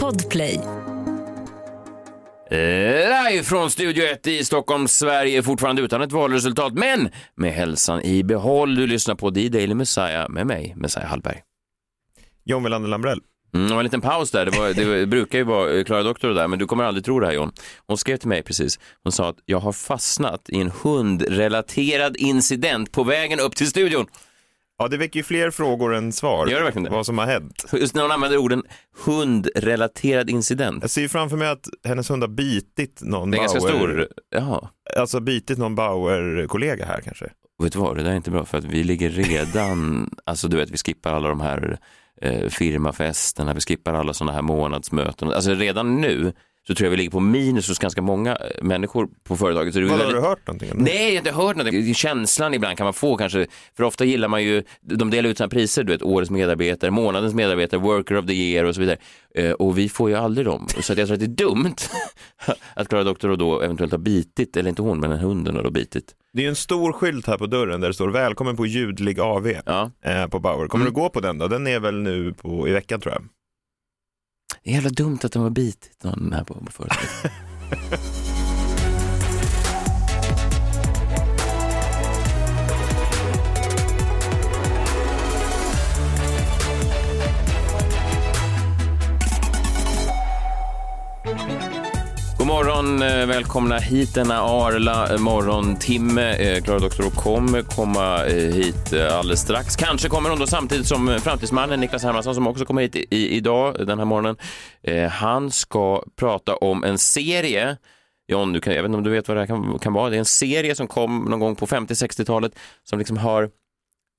Podplay. Live från Studio 1 i Stockholm, Sverige, fortfarande utan ett valresultat, men med hälsan i behåll. Du lyssnar på The Daily Messiah med mig, Messiah Hallberg. John Welander Lambrell. Mm, det var en liten paus där, det, var, det brukar ju vara eh, Klara Doktor där, men du kommer aldrig tro det här John. Hon skrev till mig precis, hon sa att jag har fastnat i en hundrelaterad incident på vägen upp till studion. Ja, det väcker ju fler frågor än svar. Gör det verkligen det? Vad som har hänt. Just när hon använder orden hundrelaterad incident. Jag ser ju framför mig att hennes hund har bitit någon Det är ganska stor, jaha. Alltså bitit någon Bauer-kollega här kanske. Vet du vad, det där är inte bra för att vi ligger redan, alltså du vet vi skippar alla de här eh, firmafesterna, vi skippar alla sådana här månadsmöten. Alltså redan nu så tror jag vi ligger på minus hos ganska många eh, människor på företaget. Så det Vad har väldigt... du hört någonting det? Nej, jag har inte hört någonting. Känslan ibland kan man få kanske, för ofta gillar man ju, de delar ut sina priser, du vet, årets medarbetare, månadens medarbetare, worker of the year och så vidare. Eh, Och vi får ju aldrig dem. Så att jag tror att det är dumt att Klara Doktor då eventuellt har bitit, eller inte hon, men hunden har då bitit. Det är en stor skylt här på dörren där det står välkommen på ljudlig AV Ja. eh, på Bauer. Kommer Mm. du gå på den då? Den är väl nu på, i veckan tror jag. Det är jävla dumt att de har bitit någon här på på företaget. God morgon, eh, välkomna hit denna Arla morgontimme. Eh, Klara Doktor kommer komma eh, hit alldeles strax. Kanske kommer hon då samtidigt som framtidsmannen Niklas Hermansson som också kommer hit i, idag, den här morgonen. Han ska prata om en serie John, du kan, jag vet inte om du vet vad det här kan, kan vara. Det är en serie som kom någon gång på 50-60-talet som liksom har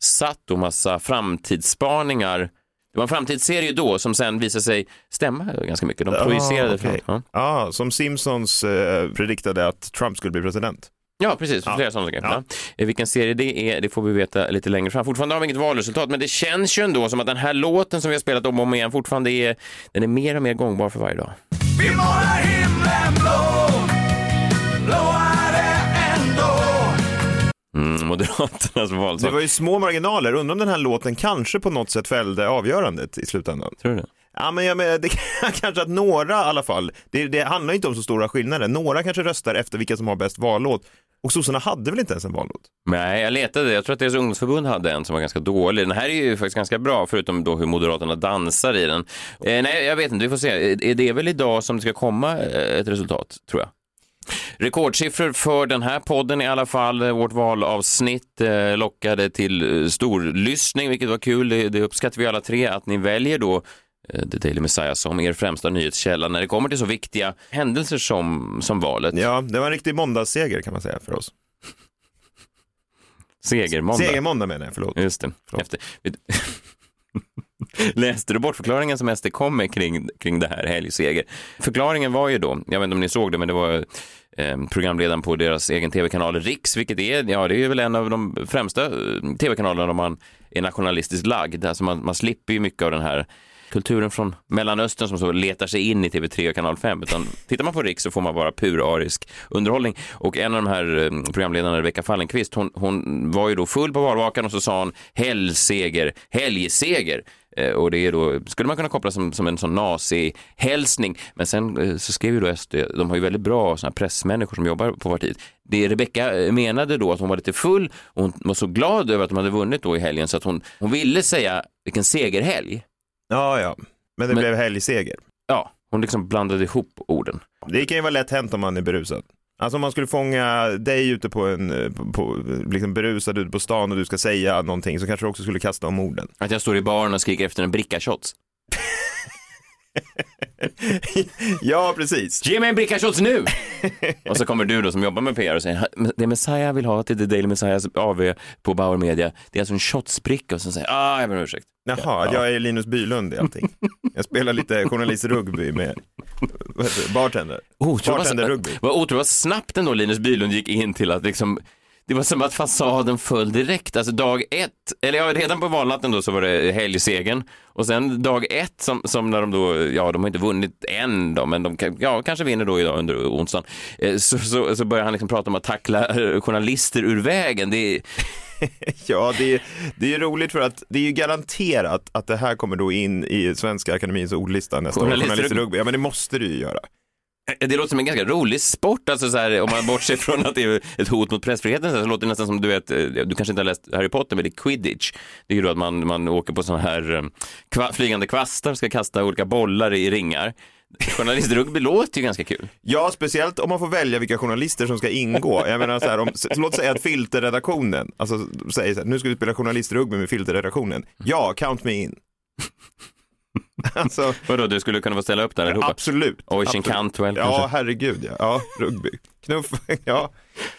satt en massa framtidsspaningar. Det var en framtidsserie då som sen visade sig stämma ganska mycket. De projicerade Ah, okej. fram. Ja. Ja, som Simpsons eh, prediktade att Trump skulle bli president. Ja, precis. Ja. Flera sådana saker. Ja. Ja. Eh, Vilken serie det är, det får vi veta lite längre fram. Fortfarande har vi inget valresultat, men det känns ju ändå som att den här låten som vi har spelat om och om igen fortfarande är, den är mer och mer gångbar för varje dag. Vi målar himlen blå, Mm, Moderaternas Det valsång. var ju små marginaler. Undrar om den här låten kanske på något sätt fällde avgörandet i slutändan. Tror du det? Ja, men jag menar, det kanske att några i alla fall, det, det handlar inte om så stora skillnader. Några kanske röstar efter vilka som har bäst vallåt. Och sossarna hade väl inte ens en vallåt? Nej, jag letade. Jag tror att deras ungdomsförbund hade en som var ganska dålig. Den här är ju faktiskt ganska bra, förutom då hur Moderaterna dansar i den. Eh, nej, jag vet inte, vi får se. Det är väl idag som det ska komma eh, ett resultat, tror jag. Rekordsiffror för den här podden i alla fall. Vårt valavsnitt eh, lockade till eh, storlyssning, vilket var kul. Det, det uppskattar vi alla tre, att ni väljer då eh, The Daily Messiah som er främsta nyhetskälla när det kommer till så viktiga händelser som, som valet. Ja, det var en riktig måndagsseger kan man säga för oss. Segermåndag. Segermåndag menar jag, förlåt. Just det. Efter... Läste du bortförklaringen som SD kom med kring, kring det här helgseger? Förklaringen var ju då, jag vet inte om ni såg det, men det var eh, programledaren på deras egen tv-kanal Riks, vilket är, ja, det är väl en av de främsta eh, tv-kanalerna om man är nationalistiskt lagd. Alltså man, man slipper ju mycket av den här kulturen från Mellanöstern som så letar sig in i TV3 och kanal 5. Utan tittar man på Riks så får man bara pur arisk underhållning. Och en av de här eh, programledarna, Rebecka Fallenkvist, hon, hon var ju då full på valvakan och så sa hon helgseger, helgseger. Eh, Och det är då, skulle man kunna koppla som, som en sån nazi-hälsning. Men sen eh, så skrev ju då SD, de har ju väldigt bra såna pressmänniskor som jobbar på partiet. Det Rebecka eh, menade då att hon var lite full och hon var så glad över att de hade vunnit då i helgen så att hon, hon ville säga vilken segerhelg. Ja, ja. Men det Men- blev helgseger. Ja, hon liksom blandade ihop orden. Det kan ju vara lätt hänt om man är berusad. Alltså om man skulle fånga dig ute på en, eh, på, på, liksom berusad ute på stan och du ska säga någonting så kanske du också skulle kasta om orden. Att jag står i baren och skriker efter en bricka shots. ja, precis. Ge mig en bricka shots nu! och så kommer du då som jobbar med PR och säger det Messiah vill ha till The Daily Messiahs AV på Bauer Media, det är alltså en shotsbricka och så säger ah, jag ber om ursäkt. Jaha, att jag är Linus Bylund i allting. Jag spelar lite journalistrugby med bartender. Bartender-rugby. vad otroligt snabbt ändå Linus Bylund gick in till att liksom det var som att fasaden föll direkt. Alltså dag ett, eller ja, redan på valnatten då så var det helgsegern. Och sen dag ett som, som när de då, ja de har inte vunnit än då, men de kan, ja, kanske vinner då idag under onsdagen. Eh, Så, så, så börjar han liksom prata om att tackla eh, journalister ur vägen. Det är, Ja, det är, det är roligt för att det är ju garanterat att det här kommer då in i Svenska Akademins ordlista nästa år. Journalist- Journalist i rugby. Ja, men det måste det ju göra. Eh, det låter som en ganska rolig sport, alltså så här, om man bortser från att det är ett hot mot pressfriheten så låter det nästan som du vet, eh, du kanske inte har läst Harry Potter, men det är quidditch. Det är ju då att man, man åker på sådana här eh, kva, flygande kvastar, ska kasta olika bollar i ringar. Journalistrugby låter ju ganska kul. Ja, speciellt om man får välja vilka journalister som ska ingå. Jag menar så här, om, så, låt säga att filterredaktionen, alltså säger så här, nu ska vi spela journalistrugby med filterredaktionen. Ja, count me in. alltså, Vadå, du skulle kunna få ställa upp där allihopa? absolut. Oisin. Cantwell Ja, kanske? herregud ja. Ja, rugby. Knuff, ja.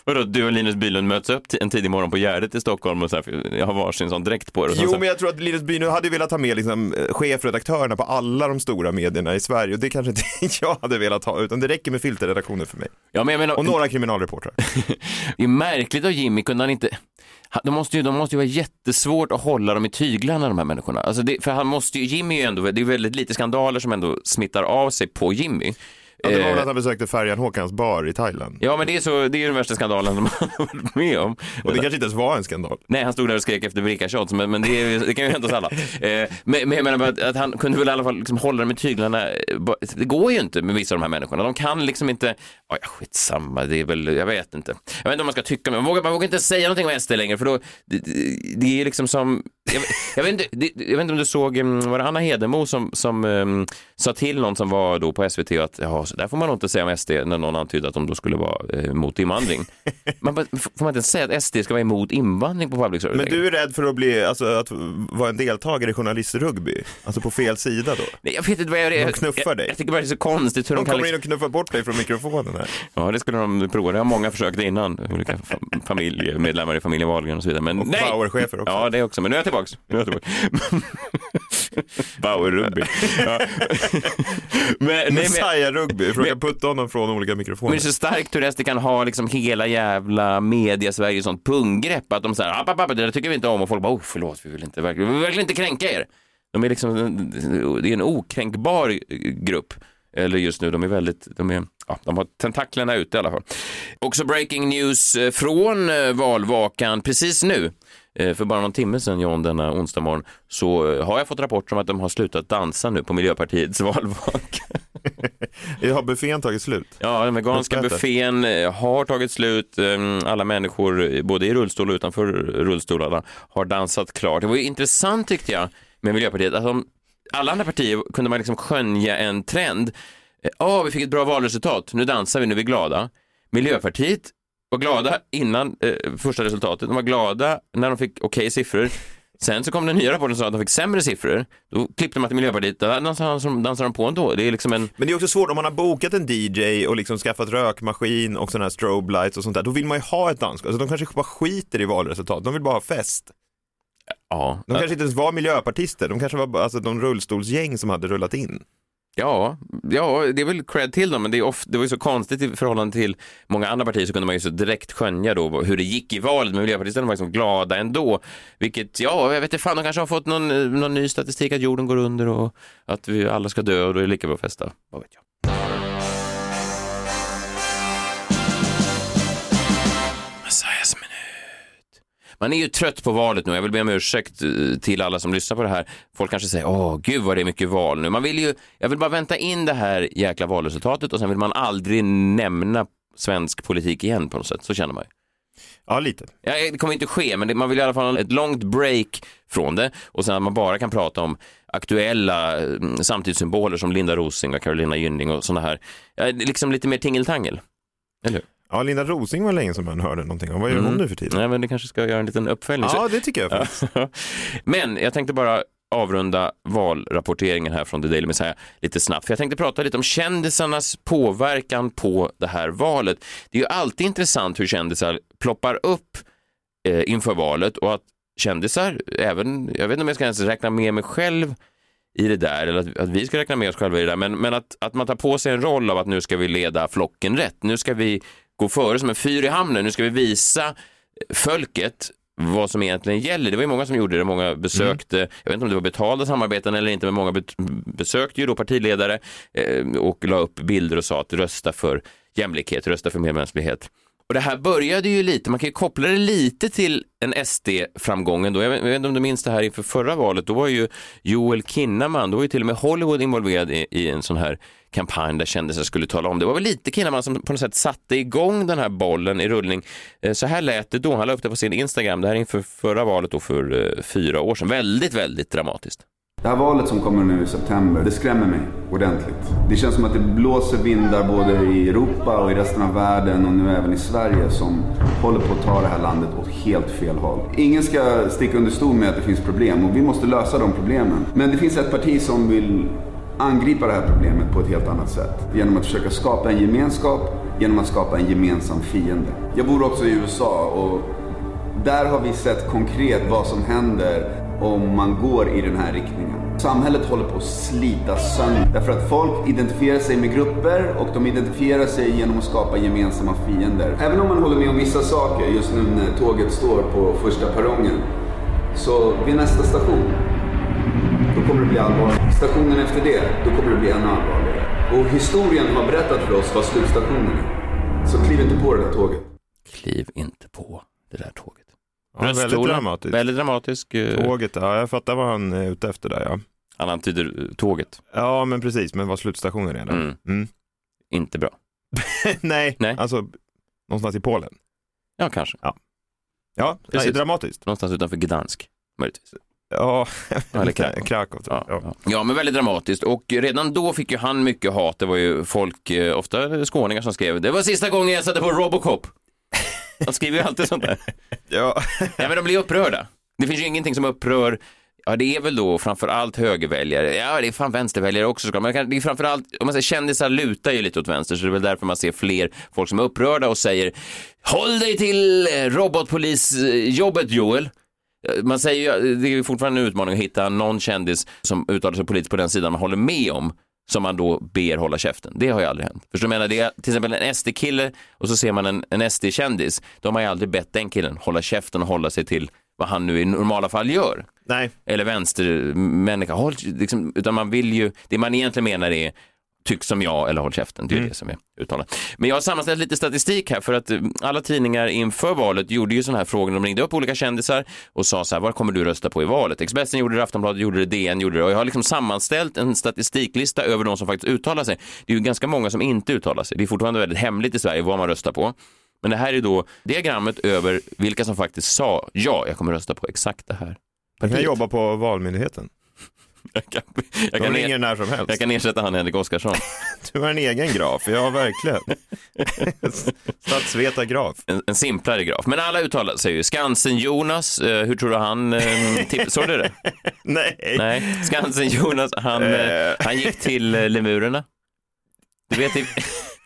Vadå, du och Linus Bylund möts upp en tidig morgon på Gärdet i Stockholm och så här, jag har varsin sån dräkt på er. Jo, men jag tror att Linus Byn hade velat ha med liksom, eh, chefredaktörerna på alla de stora medierna i Sverige och det kanske inte jag hade velat ha, utan det räcker med filterredaktioner för mig. ja, men jag menar, Och några kriminalreportrar. det är märkligt av Jimmy, kunde han inte... De måste, ju, de måste ju vara jättesvårt att hålla dem i tyglarna, de här människorna. Alltså det, för han måste ju, Jimmy är ju ändå, det är väldigt lite skandaler som ändå smittar av sig på Jimmy. Ja, det var Eh, väl att han besökte Färjan Håkans bar i Thailand. Ja, men det är, så, det är den värsta skandalen de har varit med om. Och det kanske inte ens var en skandal. Nej, han stod där och skrek efter vricka-shots, men, men det, är, det kan ju hända oss alla. Eh, men, men jag menar att, att han kunde väl i alla fall liksom hålla dem i tyglarna. eh, Det går ju inte med vissa av de här människorna. De kan liksom inte, oh, ja, skitsamma, det är väl, jag vet inte. Jag vet inte om man ska tycka, men man vågar, man vågar inte säga någonting om SD längre, för då, det, det- det är liksom som, jag, jag, vet inte, det, jag vet inte om du såg, mm, var det Anna Hedemo som, som um, sa till någon som var då på SVT att, ja, så där får man nog inte säga om SD, när någon antydde att de då skulle vara eh, emot invandring. man, får man inte säga att SD ska vara emot invandring på public service Men du är rädd för att bli, alltså att vara en deltagare i journalistrugby? Alltså på fel sida då? Nej, jag vet inte vad jag är. De knuffar jag, dig. Jag tycker bara det är så konstigt hur de, De kan... kommer in Liksom... och knuffar bort dig från mikrofonen här. Ja, det skulle de prova. Det har många försökt innan. Olika fa- familjemedlemmar i familjen Wahlgren och så vidare. Men Och nej! powerchefer också. Ja, det också. Men nu är jag tillbaks. Nu är jag tillbaks. Bauer-rugby. Ja. men, nej, men, Messiah rugby, försöka men- putta honom från olika men mikrofoner. det är så starkt hur SD kan ha liksom hela jävla media-Sverige sånt punggrepp att de säger app, app, app, det där tycker vi inte om och folk bara oh, förlåt, vi vill, inte, verkligen- vi vill verkligen inte kränka er. De är liksom, det är en okränkbar grupp. Eller just nu, de är väldigt, de, är, ja, de har tentaklerna ute i alla fall. Också breaking news eh, från eh, valvakan precis nu. Eh, För bara någon timme sedan, John, denna onsdag morgon, så eh, har jag fått rapporter om att de har slutat dansa nu på Miljöpartiets valvaka. Har buffén tagit slut? Ja, den veganska buffén eh, har tagit slut. Eh, Alla människor, både i rullstol och utanför rullstolarna, har dansat klart. Det var ju intressant tyckte jag med Miljöpartiet att de, alla andra partier kunde man liksom skönja en trend. Ja, vi fick ett bra valresultat, nu dansar vi, nu är vi glada. Miljöpartiet var glada innan eh, första resultatet, de var glada när de fick okej siffror. Sen så kom den nya rapporten som sa att de fick sämre siffror. Då klippte man till Miljöpartiet, där dansar, dansar de på ändå. Det är liksom en Men det är också svårt om man har bokat en DJ och liksom skaffat rökmaskin och sådana här strobe lights och sånt där. Då vill man ju ha ett dansgolv. Alltså de kanske bara skiter i valresultat. De vill bara ha fest. Ja, De kanske inte ens var miljöpartister. De kanske var alltså, de rullstolsgäng som hade rullat in. Ja, ja, det är väl cred till dem, men det, är of, det var ju så konstigt i förhållande till många andra partier så kunde man ju så direkt skönja då hur det gick i valet, men miljöpartisterna var liksom glada ändå, vilket, ja, jag vet inte fan, de kanske har fått någon, eh, någon ny statistik att jorden går under och att vi alla ska dö och då är det lika bra att festa, vad vet jag. Man är ju trött på valet nu. Jag vill be om ursäkt eh, till alla som lyssnar på det här. Folk kanske säger, åh gud vad det är mycket val nu. Man vill ju, jag vill bara vänta in det här jäkla valresultatet och sen vill man aldrig nämna svensk politik igen på något sätt. Så känner man ju. Ja, lite. Ja, det kommer inte ske, men det, man vill i alla fall ha ett långt break från det och sen att man bara kan prata om aktuella mm, samtidssymboler som Linda Rosing och Carolina Gynning och sådana här, ja, liksom lite mer tingeltangel. Eller hur? Ja, Linda Rosing var länge som man hörde någonting om. Vad gör hon Mm. nu för tiden? Nej, men det kanske ska göra en liten uppföljning. Ja, det tycker jag. Men jag tänkte bara avrunda valrapporteringen här från The Daily Messiah lite snabbt. För jag tänkte prata lite om kändisarnas påverkan på det här valet. Det är ju alltid intressant hur kändisar ploppar upp eh, inför valet och att kändisar, även, jag vet inte om jag ska ens räkna med mig själv i det där, eller att, att vi ska räkna med oss själva i det där, men, men att, att man tar på sig en roll av att nu ska vi leda flocken rätt. Nu ska vi gå före som en fyr i hamnen. Nu ska vi visa folket vad som egentligen gäller. Det var ju många som gjorde det, många besökte, jag vet inte om det var betalda samarbeten eller inte, men många be- besökte ju då partiledare eh, och la upp bilder och sa att rösta för jämlikhet, rösta för medmänsklighet. Och det här började ju lite, man kan ju koppla det lite till en SD-framgången då. Jag vet, jag vet inte om du minns det här inför förra valet, då var ju Joel Kinnaman, då var ju till och med Hollywood involverad i, i en sån här kampanj där kändisar skulle tala om. Det var väl lite Kinnaman som på något sätt satte igång den här bollen i rullning. Eh, så här lät det då, han la upp det på sin Instagram, det här inför förra valet då för eh, fyra år sedan. Väldigt, väldigt dramatiskt. Det här valet som kommer nu i september, det skrämmer mig ordentligt. Det känns som att det blåser vindar både i Europa och i resten av världen och nu även i Sverige som håller på att ta det här landet åt helt fel håll. Ingen ska sticka under stol med att det finns problem och vi måste lösa de problemen. Men det finns ett parti som vill angripa det här problemet på ett helt annat sätt. Genom att försöka skapa en gemenskap, genom att skapa en gemensam fiende. Jag bor också i USA och där har vi sett konkret vad som händer om man går i den här riktningen. Samhället håller på att slita sönder därför att folk identifierar sig med grupper och de identifierar sig genom att skapa gemensamma fiender. Även om man håller med om vissa saker just nu när tåget står på första perrongen så vid nästa station då kommer det bli allvarligt. Stationen efter det, då kommer det bli ännu allvarligare. Och historien har berättat för oss vad slutstationen är. Så kliv inte på det där tåget. Kliv inte på det där tåget. Ja, väldigt dramatiskt. Väldigt dramatisk. eh, Tåget, ja, jag fattar vad han är ute efter där ja. Han antyder eh, tåget. Ja, men precis, men vad slutstationen är där. Mm. Mm. Inte bra. Nej, Nej. alltså någonstans i Polen. Ja, kanske. Ja, nej, Precis. dramatiskt. Någonstans utanför Gdansk, möjligtvis. Ja, Eller Krakow. Krakow. Ja, ja. ja, men väldigt dramatiskt. Och redan då fick ju han mycket hat. Det var ju folk, eh, ofta skåningar, som skrev det var sista gången jag satte på Robocop. De skriver ju alltid sånt där. Ja. Ja, men de blir upprörda. Det finns ju ingenting som upprör Ja, det är väl då framför allt högerväljare. Ja, det är fan vänsterväljare också. Men det är framför allt, om man säger kändisar lutar ju lite åt vänster, så det är väl därför man ser fler folk som är upprörda och säger Håll dig till eh, robotpolisjobbet Joel. Man säger ju, det är fortfarande en utmaning att hitta någon kändis som uttalar sig politiskt på den sidan man håller med om som man då ber hålla käften. Det har ju aldrig hänt. Förstår du? menar? Det är till exempel en SD-kille och så ser man en, en SD-kändis. Då har man ju aldrig bett den killen hålla käften och hålla sig till vad han nu i normala fall gör Nej, eller vänstermänniska, håll, liksom, utan man vill ju, det man egentligen menar är tyck som jag eller håll käften, det är Mm. det som är uttalat. Men jag har sammanställt lite statistik här för att eh, alla tidningar inför valet gjorde ju sådana här frågor, de ringde upp olika kändisar och sa så här, vad kommer du rösta på i valet? Expressen gjorde det, Aftonbladet gjorde det, DN gjorde det och jag har liksom sammanställt en statistiklista över de som faktiskt uttalar sig. Det är ju ganska många som inte uttalar sig, det är fortfarande väldigt hemligt i Sverige vad man röstar på. Men det här är då diagrammet över vilka som faktiskt sa ja, jag kommer rösta på exakt det här. jag kan partiet." jobba på Valmyndigheten. Jag kan, jag kan, ringer när som helst. jag kan ersätta han Henrik Oskarsson. Du har en egen graf, ja verkligen. Statsvetargraf. En, en simplare graf. Men alla uttalar sig ju. Skansen-Jonas, eh, hur tror du han... Eh, såg du det? Nej. Nej. Skansen-Jonas, han, eh, han gick till eh, lemurerna. Du vet,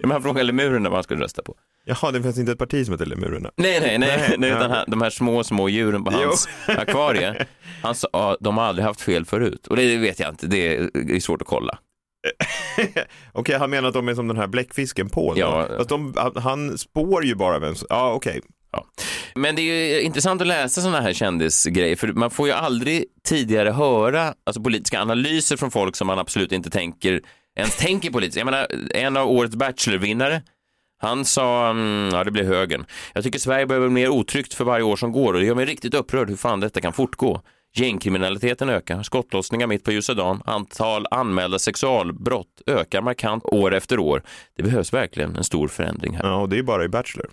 han frågade lemurerna vad han skulle rösta på. Jaha, det finns inte ett parti som heter Lemurerna. Nej, nej, nej, Nej, nej utan han, de här små, små djuren på Jo. hans akvarie. Han sa, de har aldrig haft fel förut. Och det vet jag inte, det är, det är svårt att kolla. Okej, han menar att de är som den här bläckfisken Paul. Ja. Fast de, han, spår ju bara vem som... Ja, okej. Ja. Men det är ju intressant att läsa sådana här kändisgrejer, för man får ju aldrig tidigare höra alltså, politiska analyser från folk som man absolut inte tänker, ens tänker politiskt. Jag menar, en av årets Bachelor-vinnare, han sa, mm, ja det blir högern. Jag tycker Sverige bli mer otryggt för varje år som går och det gör mig riktigt upprörd hur fan detta kan fortgå. Gängkriminaliteten ökar, skottlossningar mitt på ljusa dagen, antal anmälda sexualbrott ökar markant år efter år. Det behövs verkligen en stor förändring här. Ja, och det är bara i Bachelor.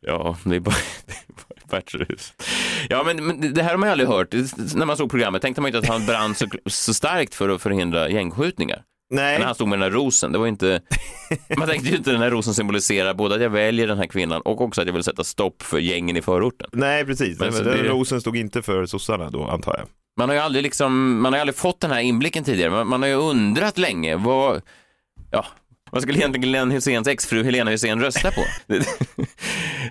Ja, det är bara, det är bara Bachelorhus. Ja, men, men det här har man ju aldrig hört. När man såg programmet tänkte man inte att han brann så, så starkt för att förhindra gängskjutningar. Nej. När han stod med den här rosen, det var inte... Man tänkte ju inte den här rosen symboliserar både att jag väljer den här kvinnan och också att jag vill sätta stopp för gängen i förorten. Nej, precis. Men Men den det- rosen stod inte för sossarna då, antar jag. Man har ju aldrig, liksom, man har aldrig fått den här inblicken tidigare. Man, man har ju undrat länge vad... Ja, vad skulle egentligen Glenn Hyséns exfru Helena Hysén rösta på?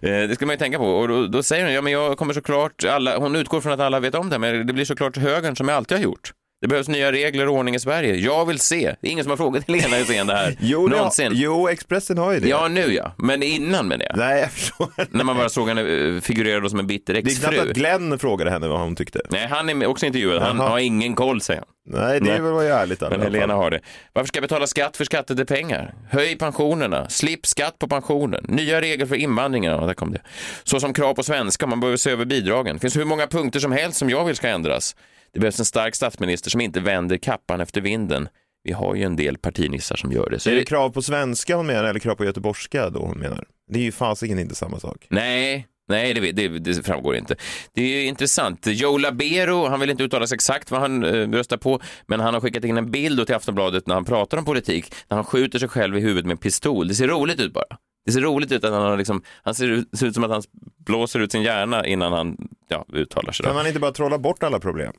Eh, det ska man ju tänka på. Och då, då säger hon, ja men jag kommer såklart, alla, hon utgår från att alla vet om det, men det blir såklart högern som jag alltid har gjort. Det behövs nya regler och ordning i Sverige. Jag vill se. Det är ingen som har frågat Helena Hysén det här Jo, det har, någonsin. jo, Expressen har ju det. Ja, nu ja. Men innan med det. Nej, jag förstår. När man bara såg henne eh, figurera som en bitter Det är knappt exfru. att Glenn frågade henne vad hon tyckte. Nej, han är också intervjuad. Han Jaha. har ingen koll, säger han. Nej, det Nej. var ju ärligt. Men Helena har det. Varför ska jag betala skatt för skattade pengar? Höj pensionerna, slipp skatt på pensionen, nya regler för invandringen, ja, där kom det. Så som krav på svenska, man behöver se över bidragen. Det finns hur många punkter som helst som jag vill ska ändras. Det behövs en stark statsminister som inte vänder kappan efter vinden. Vi har ju en del partinissar som gör det. Så Är det krav på svenska hon menar eller krav på göteborgska då hon menar? Det är ju fasiken inte samma sak. Nej, nej det, det, det framgår inte. Det är ju intressant. Joe Labero, han vill inte uttala sig exakt vad han eh, röstar på, men han har skickat in en bild till Aftonbladet när han pratar om politik, när han skjuter sig själv i huvudet med en pistol. Det ser roligt ut bara. Det ser roligt ut att han har liksom, han ser ut, ser ut som att han blåser ut sin hjärna innan han ja, uttalar sig. Kan man inte bara trolla bort alla problem?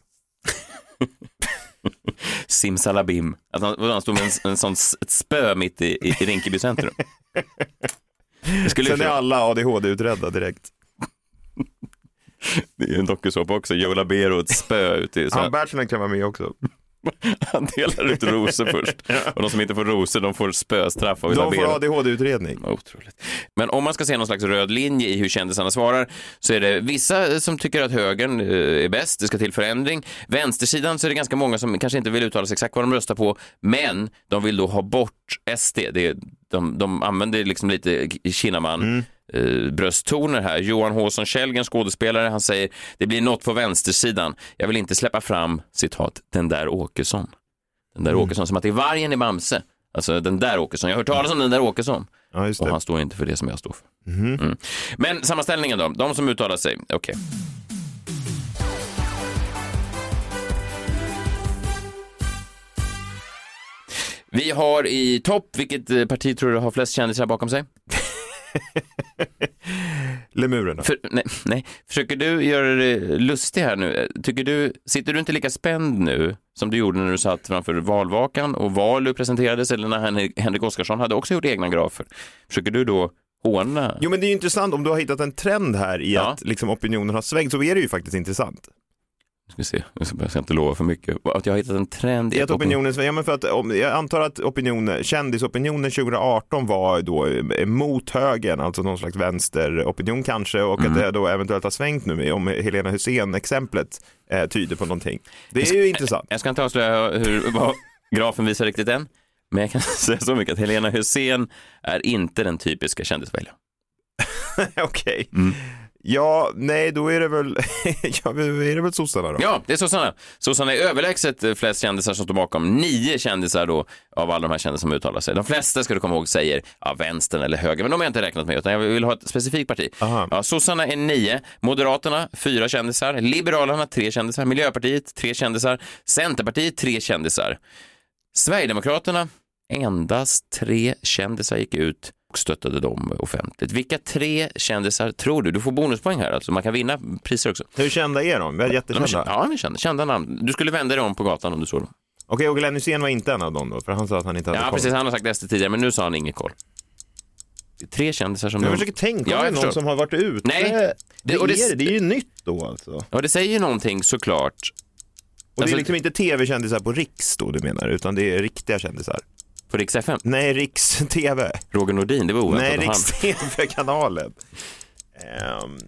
Simsalabim. Att han, han stod med en, en sån ett spö mitt i, i, Rinkeby centrum. Skulle Sen är alla ADHD-utredda direkt. det är en dokusåpa också, Joe Labero ett spö ute i... Han Bachelor kan vara med också. Han delar ut rosor först. Och de som inte får rosor, de får spöstraff av De får ADHD-utredning. Otroligt. Men om man ska se någon slags röd linje i hur kändisarna svarar så är det vissa som tycker att högern eh, är bäst, det ska till förändring. Vänstersidan så är det ganska många som kanske inte vill uttala sig exakt vad de röstar på, men de vill då ha bort SD. Det är, de, de använder liksom lite Kinnaman. Eh, brösttoner här. Johan Håsson Källgren, skådespelare, han säger det blir något på vänstersidan. Jag vill inte släppa fram, citat, den där Åkesson. Den där Åkesson, som att det är vargen i Bamse. Alltså den där Åkesson. Jag har hört talas om den där Åkesson. Ja, Och han står inte för det som jag står för. Mm. Men sammanställningen då, de som uttalar sig, okej. Vi har i topp, vilket eh, parti tror du har flest kändisar bakom sig? Lemurerna. För, nej, nej, försöker du göra det lustig här nu? Tycker du, sitter du inte lika spänd nu som du gjorde när du satt framför valvakan och Valu presenterades eller när Henrik, Henrik Oskarsson hade också gjort egna grafer? Försöker du då håna? Jo men det är ju intressant om du har hittat en trend här i Ja. att liksom, opinionen har svängt så är det ju faktiskt intressant. Ska vi se, jag ska, inte lova för mycket. Att jag har hittat en trend I att opinionen ja, men för att jag antar att opinionen, kändisopinionen 2018 var då emot högern, alltså någon slags vänsteropinion kanske och Mm. att det då eventuellt har svängt nu om Helena Hussein exemplet eh, tyder på någonting. Det är ju intressant. Jag ska inte avslöja hur, vad grafen visar riktigt än, men jag kan säga så mycket att Helena Hussein är inte den typiska kändisväljaren. Okej. Mm. Ja, nej då är det väl, ja, är det väl sossarna då. Ja, det är sossarna. Sossarna är överlägset flest kändisar som står bakom. Nio kändisar då av alla de här kändisar som uttalar sig. De flesta, ska du komma ihåg, säger ja, vänstern eller höger, men de har jag inte räknat med, utan jag vill ha ett specifikt parti. Aha. Ja, sossarna är nio, Moderaterna fyra kändisar, Liberalerna tre kändisar, Miljöpartiet tre kändisar, Centerpartiet tre kändisar. Sverigedemokraterna, endast tre kändisar gick ut och stöttade dem offentligt. Vilka tre kändisar tror du? Du får bonuspoäng här, alltså man kan vinna priser också. Hur kända är de? De är Jättekända? Ja, de är kända. kända namn. Du skulle vända dig om på gatan om du såg dem. Okej, och Glenn Hysén var inte en av dem då? För han sa att han inte hade Ja, koll. precis. Han har sagt SD tidigare, men nu sa han ingen koll. Det tre kändisar som... Jag de- försöker tänka Ja, om det är någon som har varit ute. Nej, det, det- och är det- det, det är ju nytt då alltså. Ja, det säger ju någonting såklart. Och det Alltså- är liksom inte tv-kändisar på Riks då du menar, utan det är riktiga kändisar. På Rix FM. Nej, Riks-TV. Roger Nordin, det var oväntat. Nej, att han- Riks-TV-kanalen. Ehm,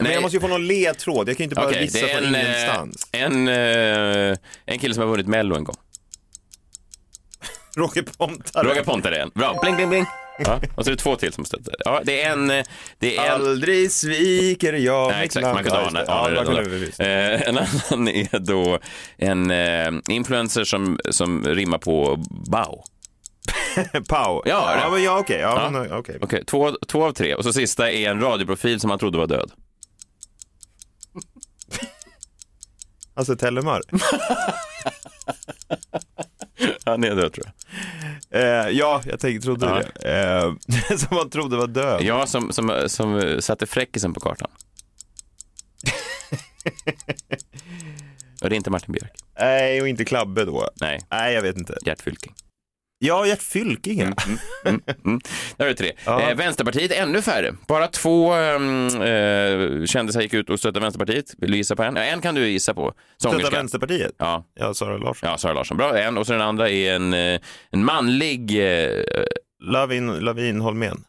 Men jag måste ju få någon ledtråd, jag kan ju inte bara Okej, gissa från en, eh, ingenstans. en, eh, en kille som har vunnit Mello en gång. Roger Pontare. Roger Pontare en. Bra, bling, bling, bling. Ja, och så är det två till som stöttar. Ja, det är en... eh, Det är en Aldrig sviker jag Nej, exakt, man kunde Ja, ana, Ja, det redan. Eh, En annan är då en eh, influencer som, som rimmar på Bao. Pau. Ja, ja, men ja okej. Ja, Ja. men, okej. Okej, två, två av tre. Och så sista är en radioprofil som han trodde var död. Alltså Tellemar. Han är död tror jag. Eh, ja, jag tänkte, trodde Ja. det. Eh, som man trodde var död. Ja, som, som, som satte fräckisen på kartan. Och det är inte Martin Björk. Nej, och inte Klabbe då. Nej, Nej, jag vet inte. Gert Fylking. Ja, Gert Fylking. ja. Mm. Där är det tre. Eh, Vänsterpartiet ännu färre. Bara två um, eh, kändisar gick ut och stöttade Vänsterpartiet. Vill du gissa på en? Ja, en kan du gissa på. Sångerska. Vänsterpartiet? Ja. Ja, Sara Larsson. Ja, Sara Larsson. Bra, en. Och så den andra är en, eh, en manlig... Eh, Lavin, Lavin Holmén.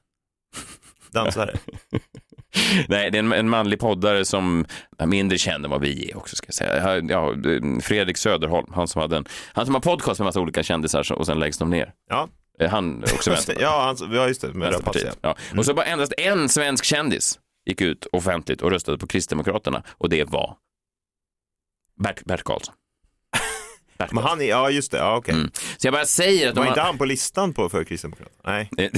Dansare. nej, det är en, en manlig poddare som är mindre känd än vad vi är också, ska jag säga. Ja, Fredrik Söderholm, han som, hade en, han som har podcast med massa olika kändisar och sen läggs de ner. Ja, Eh, Han också vänster. ja, han, ja just det. Med Vänsterpartiet. Rapace. Ja. Och så bara endast en svensk kändis gick ut offentligt och röstade på Kristdemokraterna och det var Bert, Bert Karlsson. Bert Men han är, ja just det, ja okej. Mm. Så jag bara säger att Var de inte han på listan på för Kristdemokraterna? Nej. det,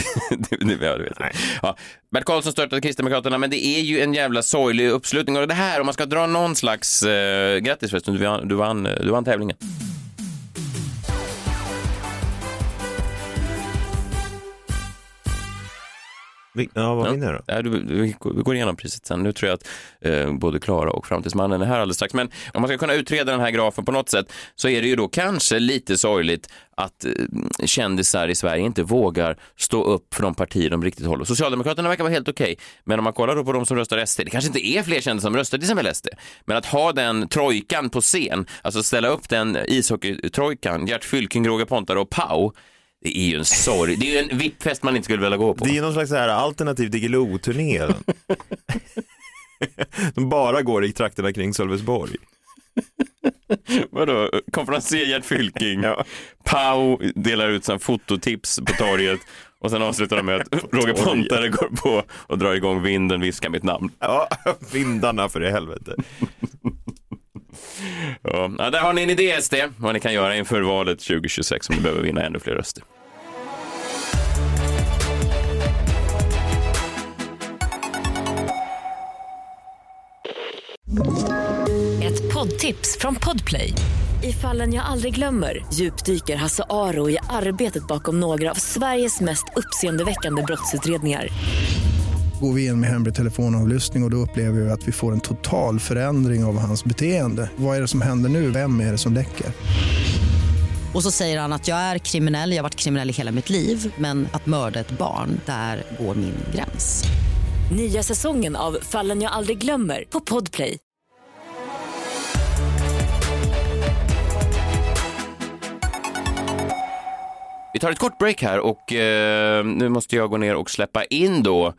det, ja, det vet jag. Ja. Bert Karlsson störtade Kristdemokraterna, men det är ju en jävla sorglig uppslutning. Och det här, om man ska dra någon slags... Eh, grattis förresten, du vann, du, vann, du vann tävlingen. Vi- Ja, vad vinner då? Ja, du, du, vi går- igenom priset sen. Nu tror jag att eh, både Klara och Framtidsmannen är här alldeles strax. Men om man ska kunna utreda den här grafen på något sätt så är det ju då kanske lite sorgligt att eh, kändisar i Sverige inte vågar stå upp för de partier de riktigt håller. Socialdemokraterna verkar vara helt okej, men om man kollar då på de som röstar SD, det kanske inte är fler kändisar som röstar till exempel SD, men att ha den trojkan på scen, alltså ställa upp den ishockeytrojkan, Gert Fylking, Roger Pontare och Pau, det är ju en sorg. Det är ju en vippfest man inte skulle vilja gå på. Det är ju någon slags så här alternativ Diggiloo-turné. De bara går i trakterna kring Sölvesborg. Vadå, konferencier Gert Fylking, Ja. Pau delar ut sån fototips på torget och sen avslutar de med att Roger Pontare går på och drar igång vinden, viskar mitt namn. Ja, vindarna för i helvete. Ja, där har ni en idé SD, vad ni kan göra inför valet 2026 om ni behöver vinna ännu fler röster. Ett poddtips från Podplay. I fallen jag aldrig glömmer djupdyker Hasse Aro i arbetet bakom några av Sveriges mest uppseendeväckande brottsutredningar. Går vi in med hemlig telefonavlyssning och, och då upplever vi att vi får en total förändring av hans beteende. Vad är det som händer nu? Vem är det som läcker? Och så säger han att jag är kriminell, jag har varit kriminell i hela mitt liv men att mörda ett barn, där går min gräns. Nya säsongen av Fallen jag aldrig glömmer på Podplay. Vi tar ett kort break här och eh, nu måste jag gå ner och släppa in då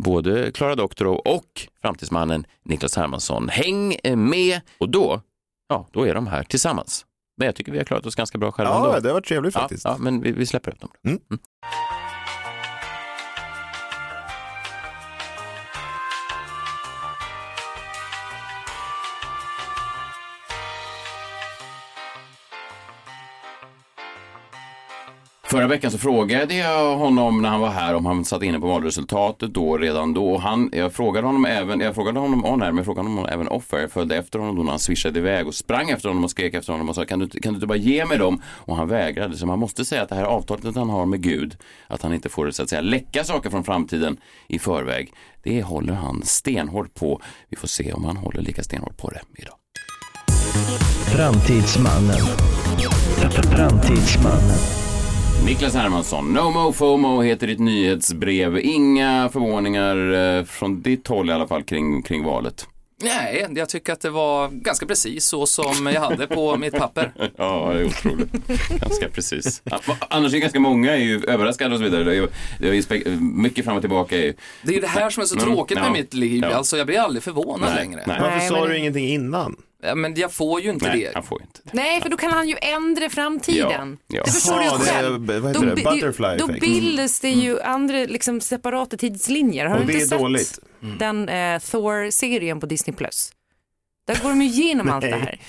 både Klara Doktorow och framtidsmannen Niklas Hermansson. Häng eh, med och då, ja, då är de här tillsammans. Men jag tycker vi har klarat oss ganska bra själva Ja, ändå. det var trevligt Ja, faktiskt. ja, men vi, vi släpper upp dem. Mm. Förra veckan så frågade jag honom när han var här om han satt inne på valresultatet då redan då. Han, jag frågade honom även, jag frågade honom on air, men jag frågade honom även off air. Jag följde efter honom då när han swishade iväg och sprang efter honom och skrek efter honom och sa kan du, kan du inte bara ge mig dem? Och han vägrade. Så man måste säga att det här avtalet han har med Gud, att han inte får så att säga läcka saker från framtiden i förväg. Det håller han stenhårt på. Vi får se om han håller lika stenhårt på det idag. Framtidsmannen. Framtidsmannen. Niklas Hermansson, No Mo FOMO heter ditt nyhetsbrev. Inga förvåningar eh, från ditt håll i alla fall kring, kring valet. Nej, jag tycker att det var ganska precis så som jag hade på mitt papper. Ja, det är otroligt. ganska precis. Annars är ganska många är ju överraskade och så vidare. Det är det mycket fram och tillbaka. Är. Det är ju det här som är så Mm, tråkigt med mitt liv. Alltså jag blir aldrig förvånad Nej, längre. nej. Varför sa du ingenting innan? Ja, Men jag får ju inte Nej, det. han får ju inte det. Nej, för då kan han ju ändra framtiden. Ja, ja. Det förstår Ja, du det är- själv. vad heter Då det? Butterfly Då bildas det ju andra liksom, separata tidslinjer. Har Och du det inte är sett dåligt. den eh, Thor-serien på Disney+. Plus? Där går de ju igenom allt det här.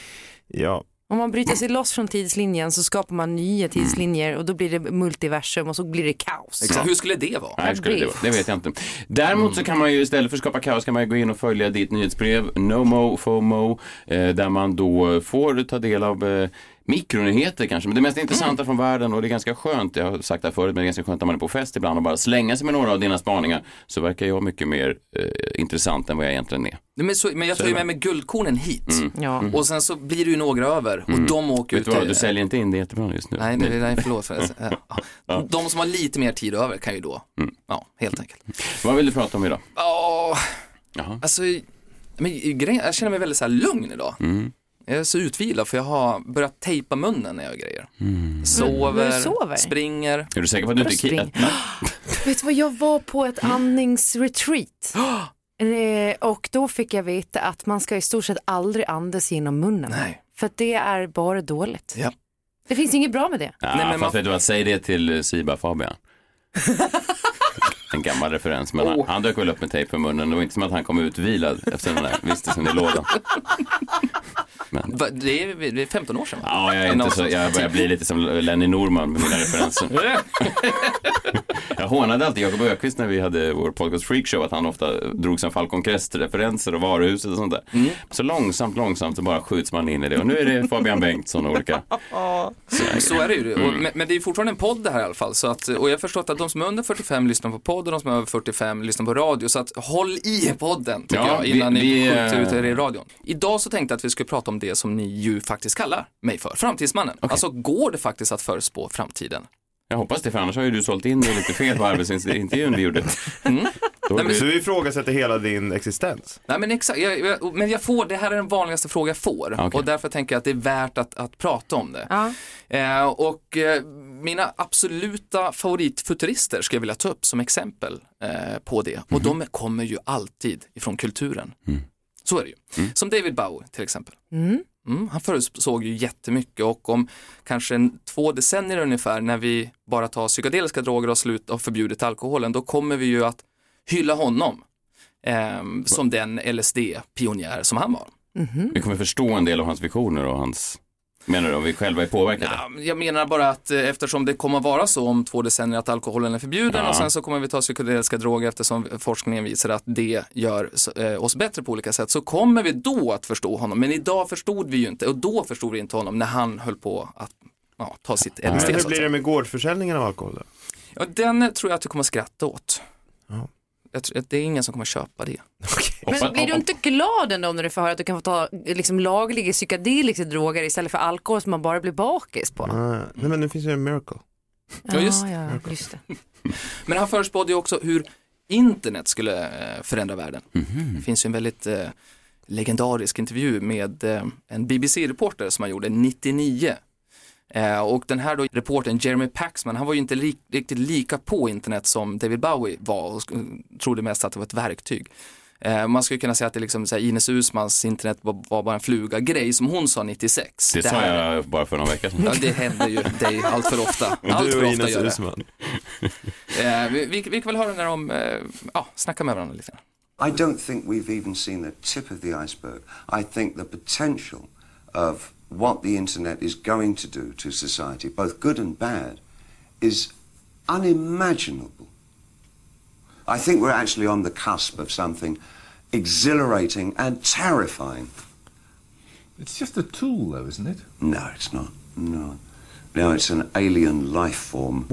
Ja. Om man bryter sig loss från tidslinjen så skapar man nya tidslinjer och då blir det multiversum och så blir det kaos. Exakt. Hur skulle det vara? Nej, skulle det, vara. det vet jag inte. Däremot så kan man ju istället för att skapa kaos kan man ju gå in och följa ditt nyhetsbrev No Mo FOMO eh, där man då får ta del av eh, Mikronyheter kanske, men det mest intressanta från världen och det är ganska skönt, jag har sagt det här förut, men det är ganska skönt när man är på fest ibland och bara slänga sig med några av dina spaningar så verkar jag mycket mer eh, intressant än vad jag egentligen är. Men, så, men jag tar ju med mig guldkornen hit. Ja. Och sen så blir det ju några över och de åker Vet ut du vad, du säljer inte in det jättebra just nu. Nej, nej, nej förlåt. För det. Ja. De som har lite mer tid över kan ju då, Mm. ja, helt enkelt. Vad vill du prata om idag? Ja, Jaha. alltså, men, grejen, jag känner mig väldigt så här lugn idag. Mm. Jag är så utvilad för jag har börjat tejpa munnen när jag gör grejer. Mm. Sover, Du sover? springer. Är du säker på att du inte ki- Vet du vad, jag var på ett andningsretreat. Eh, Och då fick jag veta att man ska i stort sett aldrig andas genom munnen. Nej. För att det är bara dåligt. Ja. Det finns inget bra med det. Ja, Nej, men fast man- vet du vad, säg det till eh, Siba Fabian. En gammal referens, men han, Oh. han dök väl upp med tejp för munnen. Det var inte som att han kom utvilad efter den där vistelsen i lådan. Men, Va, Det är, det är 15 år sedan va? ja, jag, är inte så, jag börjar bli lite som Lenny Norman med mina referenser. Jag hånade alltid Jakob Ökvist när vi hade vår podcast Freakshow att han ofta drog som Falcon Crest-referenser och varuhuset och sånt där. Mm. Så långsamt, långsamt så bara skjuts man in i det. Och nu är det Fabian Bengtsson och olika. Så är det ju. Mm. Men, men det är fortfarande en podd det här i alla fall. Så att, och jag har förstått att de som är under 45 lyssnar på podd och de som är över 45 lyssnar på radio. Så att håll i podden tycker Ja, jag innan vi, ni skjuter eh, ut er i radion. Idag så tänkte jag att vi skulle prata om det som ni ju faktiskt kallar mig för, framtidsmannen. Alltså går det faktiskt att förutspå framtiden? Jag hoppas det, för annars har ju du sålt in det lite fel på arbetsintervjun vi gjorde. Mm. Då är Så du ifrågasätter hela din existens? Nej men exakt, jag, jag, men jag får, det här är den vanligaste fråga jag får Okej. och därför tänker jag att det är värt att, att prata om det. Ja. Eh, och eh, mina absoluta favoritfuturister ska jag vilja ta upp som exempel eh, på det. Och de kommer ju alltid ifrån kulturen. Så är det ju. Som David Bowie till exempel. Mm, han förutsåg ju jättemycket och om kanske en, två decennier ungefär när vi bara tar psykedeliska droger och slut och förbjudit alkoholen, då kommer vi ju att hylla honom ehm, som den LSD-pionjär som han var. Vi kommer förstå en del av hans visioner och hans, menar du, om vi själva är påverkade? Ja, jag menar bara att eh, eftersom det kommer att vara så om två decennier att alkoholen är förbjuden Ja. och sen så kommer vi ta psykedeliska droger eftersom forskningen visar att det gör eh, oss bättre på olika sätt så kommer vi då att förstå honom. Men idag förstod vi ju inte och då förstod vi inte honom när han höll på att ja, ta sitt LSD. Men hur att blir det med gårdsförsäljningen av alkohol då? Ja, den tror jag att du kommer skratta åt. Ja. Jag det är ingen som kommer köpa det. Hoppas- Men blir du inte glad ändå när du får höra att du kan få ta liksom, lagliga psykedeliska droger istället för alkohol som man bara blir bakis på? Ah, nej men nu finns det en miracle. Ja, just- ja, just det. Men han förutspådde ju också hur internet skulle eh, förändra världen. Det finns ju en väldigt eh, legendarisk intervju med eh, en BBC-reporter som han gjorde 99. Eh, och den här då reportern Jeremy Paxman, han var ju inte li- riktigt lika på internet som David Bowie var och trodde mest att det var ett verktyg. Eh, man skulle kunna säga att det liksom, så här, Ines Usmans internet var, var bara en fluga-grej som hon sa 96. Det sa här- jag bara för någon vecka sedan. Ja, det händer ju dig allt för ofta. Allt du för och Ines gör det. Usman. Eh, vi, vi, vi kan väl höra när de eh, ja, snackar med varandra lite. I don't think we've even seen the tip of the iceberg. I think the potential of what the internet is going to do to society, both good and bad, is unimaginable. I think we're actually on the cusp of something exhilarating and terrifying. It's just a tool, though, isn't it? No, it's not. No. No, it's an alien life form.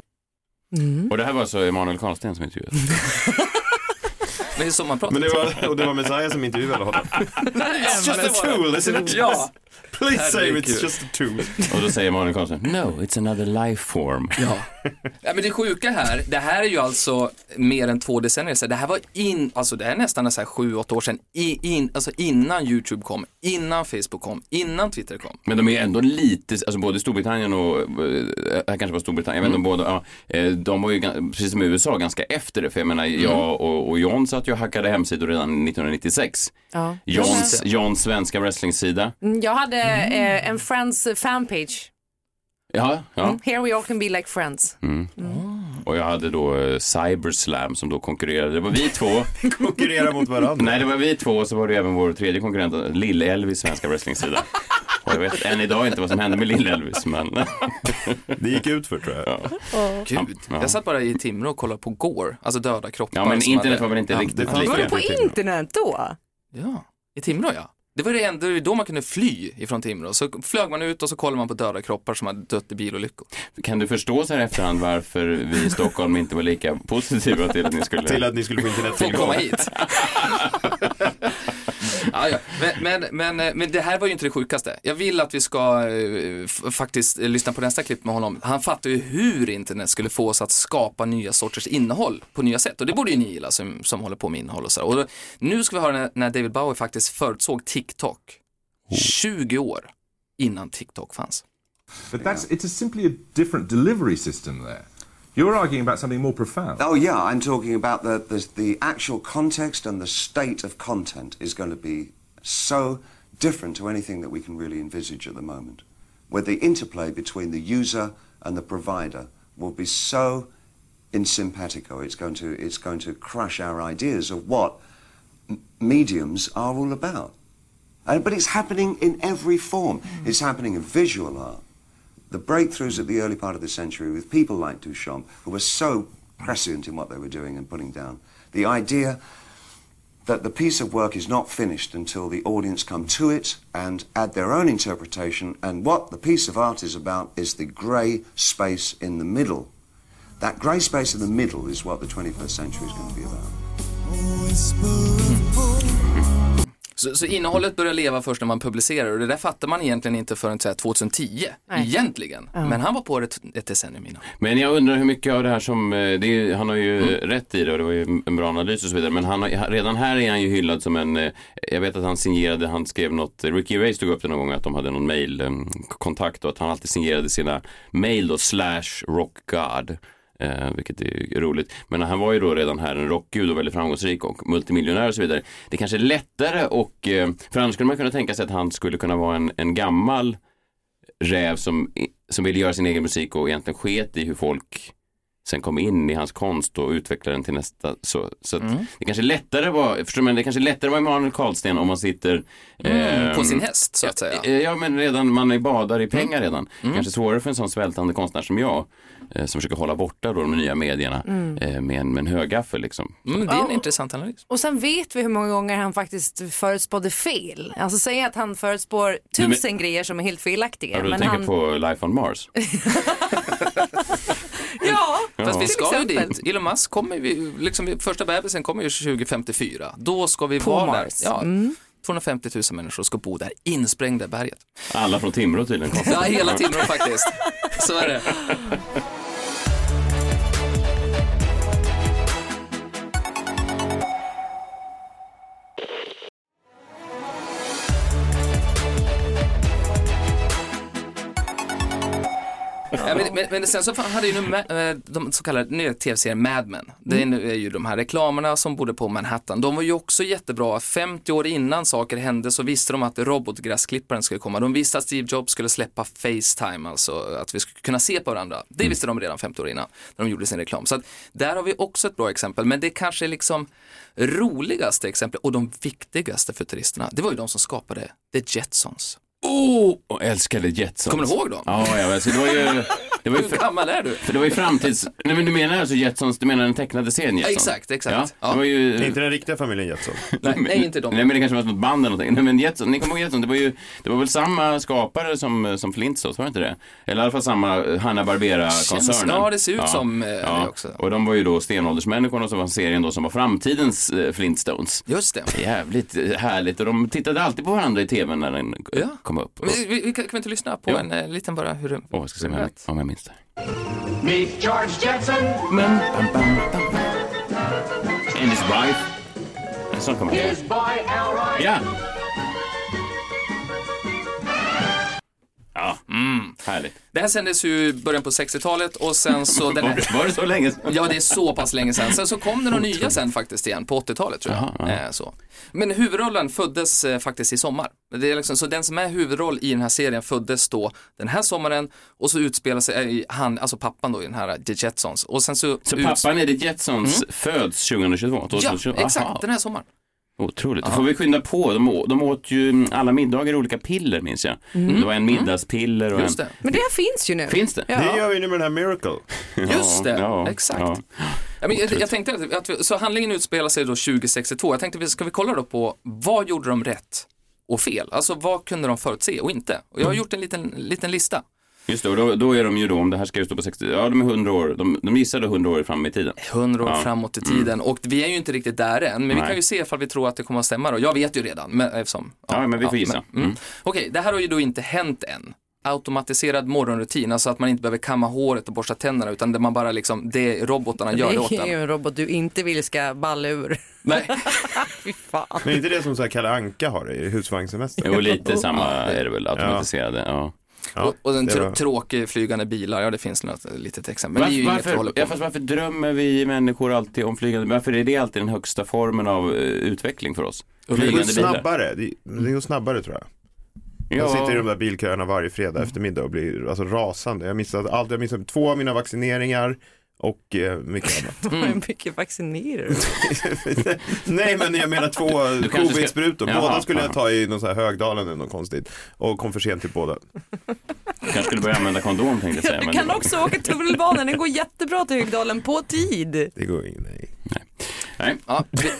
Mm. Och det här var alltså Emanuel Karlsten som intervjuade. Det är så man pratar. Men det var, och det var Messiah som intervjuade honom. It's just a tool, isn't it? Ja. Please say it's just a tool. Och då säger Emanuel Karlsten, no, it's another life form. Ja. ja, men det sjuka här, det här är ju alltså mer än två decennier sedan. Det här var in, alltså det är nästan så här sju, åtta år sedan, I, in, alltså innan YouTube kom, innan Facebook kom, innan Twitter kom. Men de är ändå lite, alltså både Storbritannien och, eh, här kanske var Storbritannien, jag vet inte om båda, ja, eh, de var ju precis som i USA ganska efter det. För jag menar, jag och, och John satt ju och hackade hemsidor redan 1996. Ja. Johns, Johns svenska wrestlingsida. Mm, Jag hade eh, en Friends fanpage. Ja, ja. Mm. Here we all can be like friends. Och jag hade då eh, Cyberslam som då konkurrerade. Det var vi två. Konkurrera mot varandra. Nej, det var vi två och så var det även vår tredje konkurrent, Lill-Elvis svenska wrestlingsida. Och jag vet än idag inte vad som hände med Lill-Elvis, men Det gick ut för tror jag. ja. Gud, Ja. jag satt bara i Timrå och kollade på Gore, alltså döda kroppar. Ja, men internet hade- var väl inte ja, riktigt lika. Var du på internet då? Ja, i Timrå ja. Det var det enda, det var då man kunde fly ifrån Timrå. Så flög man ut och så kollade man på döda kroppar som hade dött i bilolyckor. Kan du förstå så här efterhand varför vi i Stockholm inte var lika positiva till att ni skulle... Till att ni skulle få internet Få komma hit. ja, ja. Men, men, men, men det här var ju inte det sjukaste. Jag vill att vi ska eh, faktiskt eh, lyssna på nästa klipp med honom. Han fattar ju hur internet skulle få oss att skapa nya sorters innehåll på nya sätt. Och det borde ju ni gilla som, som håller på med innehåll och så. Och då, nu ska vi höra när, när David Bowie faktiskt förutsåg TikTok. 20 år innan TikTok fanns. But that's it's a simply a different delivery system there. You're arguing about something more profound. Oh yeah, I'm talking about the, the the actual context and the state of content is going to be so different to anything that we can really envisage at the moment. Where the interplay between the user and the provider will be so in simpatico, it's going to it's going to crush our ideas of what m- mediums are all about. Uh, but it's happening in every form. It's happening in visual art. The breakthroughs at the early part of the century with people like Duchamp, who were so prescient in what they were doing and putting down. The idea that the piece of work is not finished until the audience come to it and add their own interpretation, and what the piece of art is about is the grey space in the middle. That grey space in the middle is what the 21st century is going to be about. Så, så innehållet börjar leva först när man publicerar och det där fattar man egentligen inte förrän så här 2010, Nej. egentligen. Ja. Men han var på det ett, ett decennium innan. Men jag undrar hur mycket av det här som, eh, det är, han har ju rätt i det och det var ju en bra analys och så vidare, men han har, redan här är han ju hyllad som en, eh, jag vet att han signerade, han skrev något, Ricky Gervais tog upp det någon gång att de hade någon mailkontakt och att han alltid signerade sina mail då, slash rockgod. Eh, vilket är roligt. Men han var ju då redan här en rockgud och väldigt framgångsrik och multimiljonär och så vidare. Det kanske är lättare och, eh, för annars skulle man kunna tänka sig att han skulle kunna vara en, en gammal räv som, som ville göra sin egen musik och egentligen sket i hur folk sen kom in i hans konst och utvecklade den till nästa. Så, så att Mm. det kanske lättare var, förstår man, det kanske lättare vara Emanuel Karlsten om man sitter Mm, på ehm, sin häst så att säga. Eh, Ja, men redan, man är badar i pengar Mm. redan. Kanske svårare för en sån svältande konstnär som jag, eh, som försöker hålla borta då de nya medierna Mm. eh, med, en, med en högaffel liksom. Mm, det är en Ja. intressant analys. Och sen vet vi hur många gånger han faktiskt förutspådde fel. Alltså säg att han förutspår Nej, men- tusen grejer som är helt felaktiga. Ja, du men tänker han... på Life on Mars? Ja, Fast vi ska ju dit. Elon Musk kommer ju, liksom första bebisen kommer ju 2054. Då ska vi På vara Mars. där. Ja, Mm. 250 000 människor ska bo där, insprängda i berget. Alla från Timrå tydligen. Ja, hela Timrå faktiskt. Så är det. Ja, men, men, sen så hade ju nu eh, de så kallade nya tv-serien Mad Men. Det är, nu- är ju de här reklamerna som bodde på Manhattan. De var ju också jättebra. 50 år innan saker hände så visste de att robotgräsklipparen skulle komma. De visste att Steve Jobs skulle släppa Facetime, alltså att vi skulle kunna se på varandra. Det visste de redan 50 år innan när de gjorde sin reklam. Så att där har vi också ett bra exempel. Men det kanske är liksom roligaste exemplet och de viktigaste futuristerna, det var ju de som skapade The Jetsons. Oh, och älskade Jetsons. Kommer du ihåg dem? Ja, ja alltså, det var ju... Det var ju Hur gammal är du? För det var ju framtids... Nej men du menar alltså Jetsons, du menar den tecknade serien Ja, Jetsons? exakt, exakt. Ja, det var ju... Det är inte den riktiga familjen Jetson. Nej, nej, inte de. Nej men det kanske var något band eller någonting. Nej men Jetson, ni kommer ihåg Jetson, det var ju, det var väl samma skapare som, som Flintstones, var det inte det? Eller i alla fall samma Hanna-Barbera-koncernen. Ja, det ser ut som, eh, det också. Och de var ju då stenåldersmänniskorna som var serien då som var framtidens eh, Flintstones. Just det. Jävligt eh, härligt och de tittade alltid på varandra i tvn när den Ja. kom upp. Men Vi, kan, kan vi inte lyssna på Ja. en eh, liten bara hur det... Åh, jag ska se om jag, om jag minns det. Meet George Jetson, Men, bam, bam, bam. And his wife. En sån kommer jag ihåg. his boy Elroy. Ja! Ja, mm, härligt. Det här sändes ju i början på 60-talet och sen så... Den här... Var det så länge sedan? Ja, det är så pass länge sedan. Sen så kom det några nya sen faktiskt igen, på 80-talet tror jag. Jaha, ja. Eh, så. Men huvudrollen föddes eh, faktiskt i sommar. Det är liksom, så den som är huvudroll i den här serien föddes då den här sommaren och så utspelar sig eh, han, alltså pappan då i den här The Jetsons. Och sen så... Så pappan i The Jetsons föds 2022? Ja, 2022. exakt, Aha. den här sommaren. Otroligt. Då får vi skynda på. De, å- de åt ju alla middagar olika piller minns jag. Det var en middagspiller och Just en... det. Men det här finns ju nu. Finns det? Ja. Det gör vi nu med den här Miracle. Just det, ja, exakt. ja. Ja, men jag, jag tänkte att, att vi, så handlingen utspelar sig då 2062. Jag tänkte, vi- ska vi kolla då på vad gjorde de rätt och fel. Alltså vad kunde de förutse och inte? Och jag har gjort en liten, liten lista. Just det, och då, då är de ju då, om det här ska ju stå på 60, ja de är 100 år, de, de gissade 100 år fram i tiden. 100 år Ja. Mm. framåt i tiden och vi är ju inte riktigt där än, men vi Nej. kan ju se ifall vi tror att det kommer att stämma då. Jag vet ju redan, men eftersom. Ja, men vi får gissa. men- mm. Okej, det här har ju då inte hänt än. Automatiserad morgonrutin, alltså att man inte behöver kamma håret och borsta tänderna utan det man bara liksom, det robotarna gör det åt Det är ju en. robot du inte vill ska balla ur. Nej. Fy fan. Men är inte det som så här Kalle Anka har i husvagnssemester? Jo, lite samma är det väl, automatiserade. Ja. Och, och en det tr- tråkig flygande bilar, ja det finns något litet exempel. Men det är ju Varför, varför, ja, varför drömmer vi människor alltid om flygande Varför är det alltid den högsta formen av eh, utveckling för oss? Det går Flygande snabbare, det, det går snabbare tror jag. Jag Ja. sitter i de där bilköerna varje fredag eftermiddag och blir alltså rasande. Jag missat allt, jag missat två av mina vaccineringar och eh, mycket annat. Hur mycket vaccinerar du? Nej men jag menar två ska- covid-sprutor. Jaha, Båda skulle jag ta i någon så här Högdalen eller något konstigt. Och kom för sent till båda. kanske skulle börja använda kondom tänkte jag säga. Du kan det- också åka tunnelbanan, den går jättebra till Högdalen på tid. Det går in, nej. Nej. Ja, vi,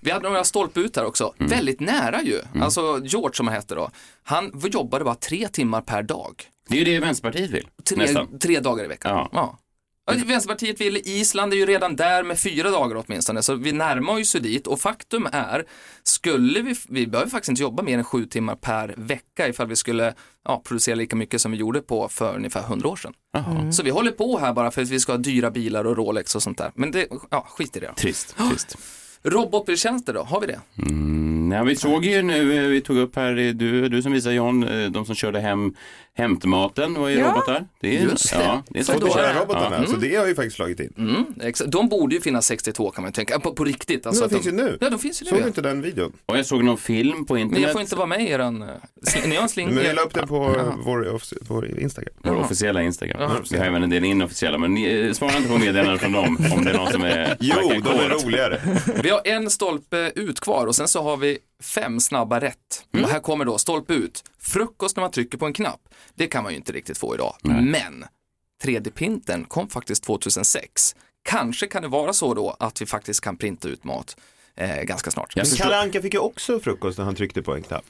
vi hade några stolpe ut här också, Mm. väldigt nära ju. Alltså George som han hette då, han jobbade bara tre timmar per dag. Det är ju det Vänsterpartiet vill. Tre, Nästan. tre dagar i veckan. Ja. Ja. Vänsterpartiet vill, Island är ju redan där med fyra dagar åtminstone, så vi närmar oss ju dit och faktum är, skulle vi, vi behöver faktiskt inte jobba mer än sju timmar per vecka ifall vi skulle ja, producera lika mycket som vi gjorde på för ungefär hundra år sedan. Jaha. Så vi håller på här bara för att vi ska ha dyra bilar och Rolex och sånt där. Men det, ja, skit i det. Trist, trist. Robotbiltjänster då, har vi det? Mm, ja, vi såg ju nu, eh, vi tog upp här, du, du som visar John, eh, de som körde hem hämtmaten var ju Ja, robotar. Det är, just det. Ja, det är Så så då det är kör. robotarna, Ja. så det har ju faktiskt slagit in. Mm. De borde ju finnas 62 kan man tänka, på, på riktigt. Alltså de att finns ju nu. Ja, de finns ju Såg nu. du ja. inte den videon? Och jag såg någon film på internet. Men jag får inte vara med i eran... eh, Ni har en sling... Men vi la upp den på Jaha. vår, offic- vår Instagram. Vår officiella Instagram. Jaha. Vi har även en del inofficiella, men ni, eh, svara inte på meddelanden från dem om det är någon som är Jo, de är roligare. Vi har en stolpe ut kvar och sen så har vi fem snabba rätt. Och här kommer då stolpe ut. Frukost när man trycker på en knapp. Det kan man ju inte riktigt få idag. Men 3D-printen kom faktiskt 2006. Kanske kan det vara så då att vi faktiskt kan printa ut mat eh, ganska snart. Men Kalle Anka fick ju också frukost när han tryckte på en knapp.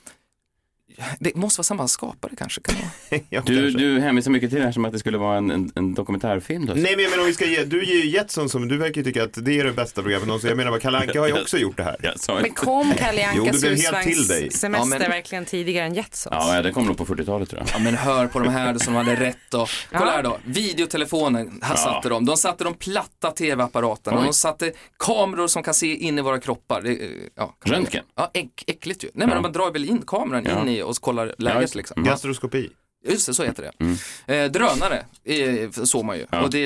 Det måste vara samma skapare kanske. Kan det vara? Ja, Du, kanske. du hänvisar mycket till det här som att det skulle vara en, en, en dokumentärfilm. Då. Nej men jag menar om vi ska ge, du ger ju Jetson som, du verkar tycka att det är det bästa programmet någonsin. Jag menar bara Kalle Anka har ju också gjort det här. Jag sa Men kom Kalle Jo, Ankas det blev helt till dig. husvagnssemester Ja, men- verkligen tidigare än Jetsons? Ja, det kom nog på 40-talet tror jag. Ja men hör på de här som hade rätt och kolla Ja. här då, videotelefonen, här satte de. De satte de platta tv-apparaterna, de satte kameror som kan se in i våra kroppar. Det, eh, ja, Röntgen? Ja, äck, äckligt ju. Nej men Ja. man drar väl in kameran Ja. in i och kollar läget liksom. Gastroskopi. Just det, så heter det. Eh, drönare eh, såg man ju Ja. och det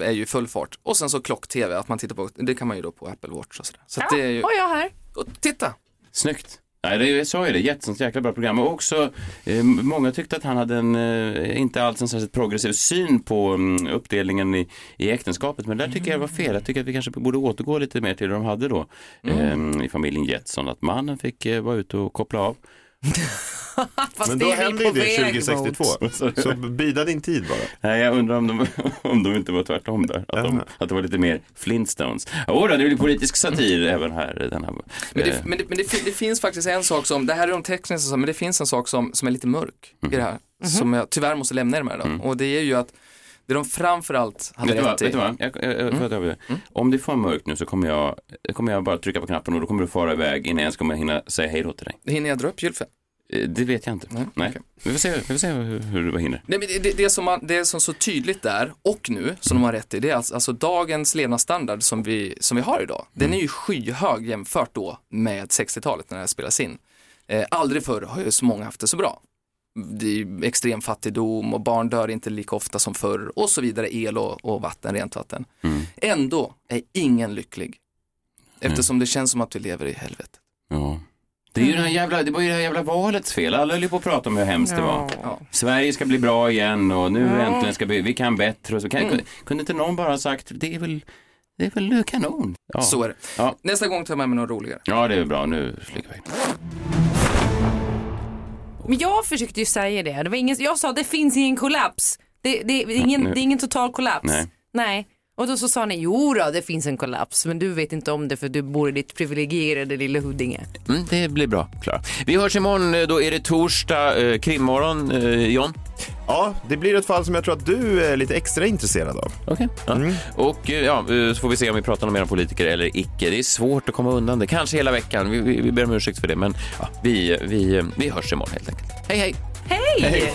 är ju full fart. Och sen så klock-tv, att man tittar på, det kan man ju då på Apple Watch och sådär. Så att det är ju, Och jag här. och titta! Snyggt. Nej, det, jag sa ju det, Jetsons jäkla bra program. Och också, eh, många tyckte att han hade en, eh, inte alls en särskilt progressiv syn på mm, uppdelningen i, i äktenskapet. Men där tycker jag det var fel. Jag tycker att vi kanske borde återgå lite mer till det de hade då eh, i familjen Jetson. Att mannen fick eh, vara ute och koppla av. Fast Men det då hände ju det väg 2062. mot. Så bida din tid bara. Nej, jag undrar om de, om de inte var tvärtom där. Att, de, att det var lite mer Flintstones. Jo, det blir politisk satir även här. Den här Men, det, eh, men, det, men det, det finns faktiskt en sak som, det här är de tekniska, men det finns en sak som, som är lite mörk i det här. Som jag tyvärr måste lämna er med då. Och det är ju att det de framförallt hade Vet rätt i. Vet du vad? Jag, jag, jag, över det. Om det är för mörkt nu så kommer jag, kommer jag bara trycka på knappen och då kommer du fara iväg innan jag ens kommer hinna säga hej då till dig. Hinner jag dra upp Gylfe? Eh, Det vet jag inte. Nej, Nej. okej. Vi får se, vi får se hur, hur du hinner. Nej, men det, det, det, som man, det som så tydligt där och nu som de har rätt i, det är alltså, alltså dagens levnadsstandard som vi, som vi har idag. Den är ju skyhög jämfört då med 60-talet när det här spelas in. Eh, aldrig förr har ju så många haft det så bra. Det är extrem fattigdom och barn dör inte lika ofta som förr och så vidare, el och, och vatten, rent vatten. Ändå är ingen lycklig. Eftersom det känns som att vi lever i helvetet. Ja. Det, är ju här jävla, det var ju det här jävla valets fel. Alla höll ju på att prata om hur hemskt det var. Ja. Sverige ska bli bra igen och nu äntligen ska vi, vi kan bättre. Och så kan, Kunde inte någon bara ha sagt, det är väl, det är väl kanon. Ja. Så är det. Ja. Nästa gång tar jag med mig något roligare. ja, det är bra. Nu flyger vi. Men jag försökte ju säga det. det var ingen, jag sa det finns ingen kollaps. Det, det, är ingen, det är ingen total kollaps. Nej. Nej. Och då så sa ni, jo då, det finns en kollaps, men du vet inte om det för du bor i ditt privilegierade lilla Huddinge. Mm, det blir bra, Klara. Vi hörs imorgon, eh, då är det torsdag, eh, krimmorgon. Eh, John? Ja, det blir ett fall som jag tror att du är lite extra intresserad av. Okej. Ja. Och eh, ja, eh, så får vi se om vi pratar om era politiker eller icke. Det är svårt att komma undan det, kanske hela veckan. Vi, vi, vi ber om ursäkt för det, men ja, vi, vi, vi hörs imorgon helt enkelt. Hej, hej! Hej!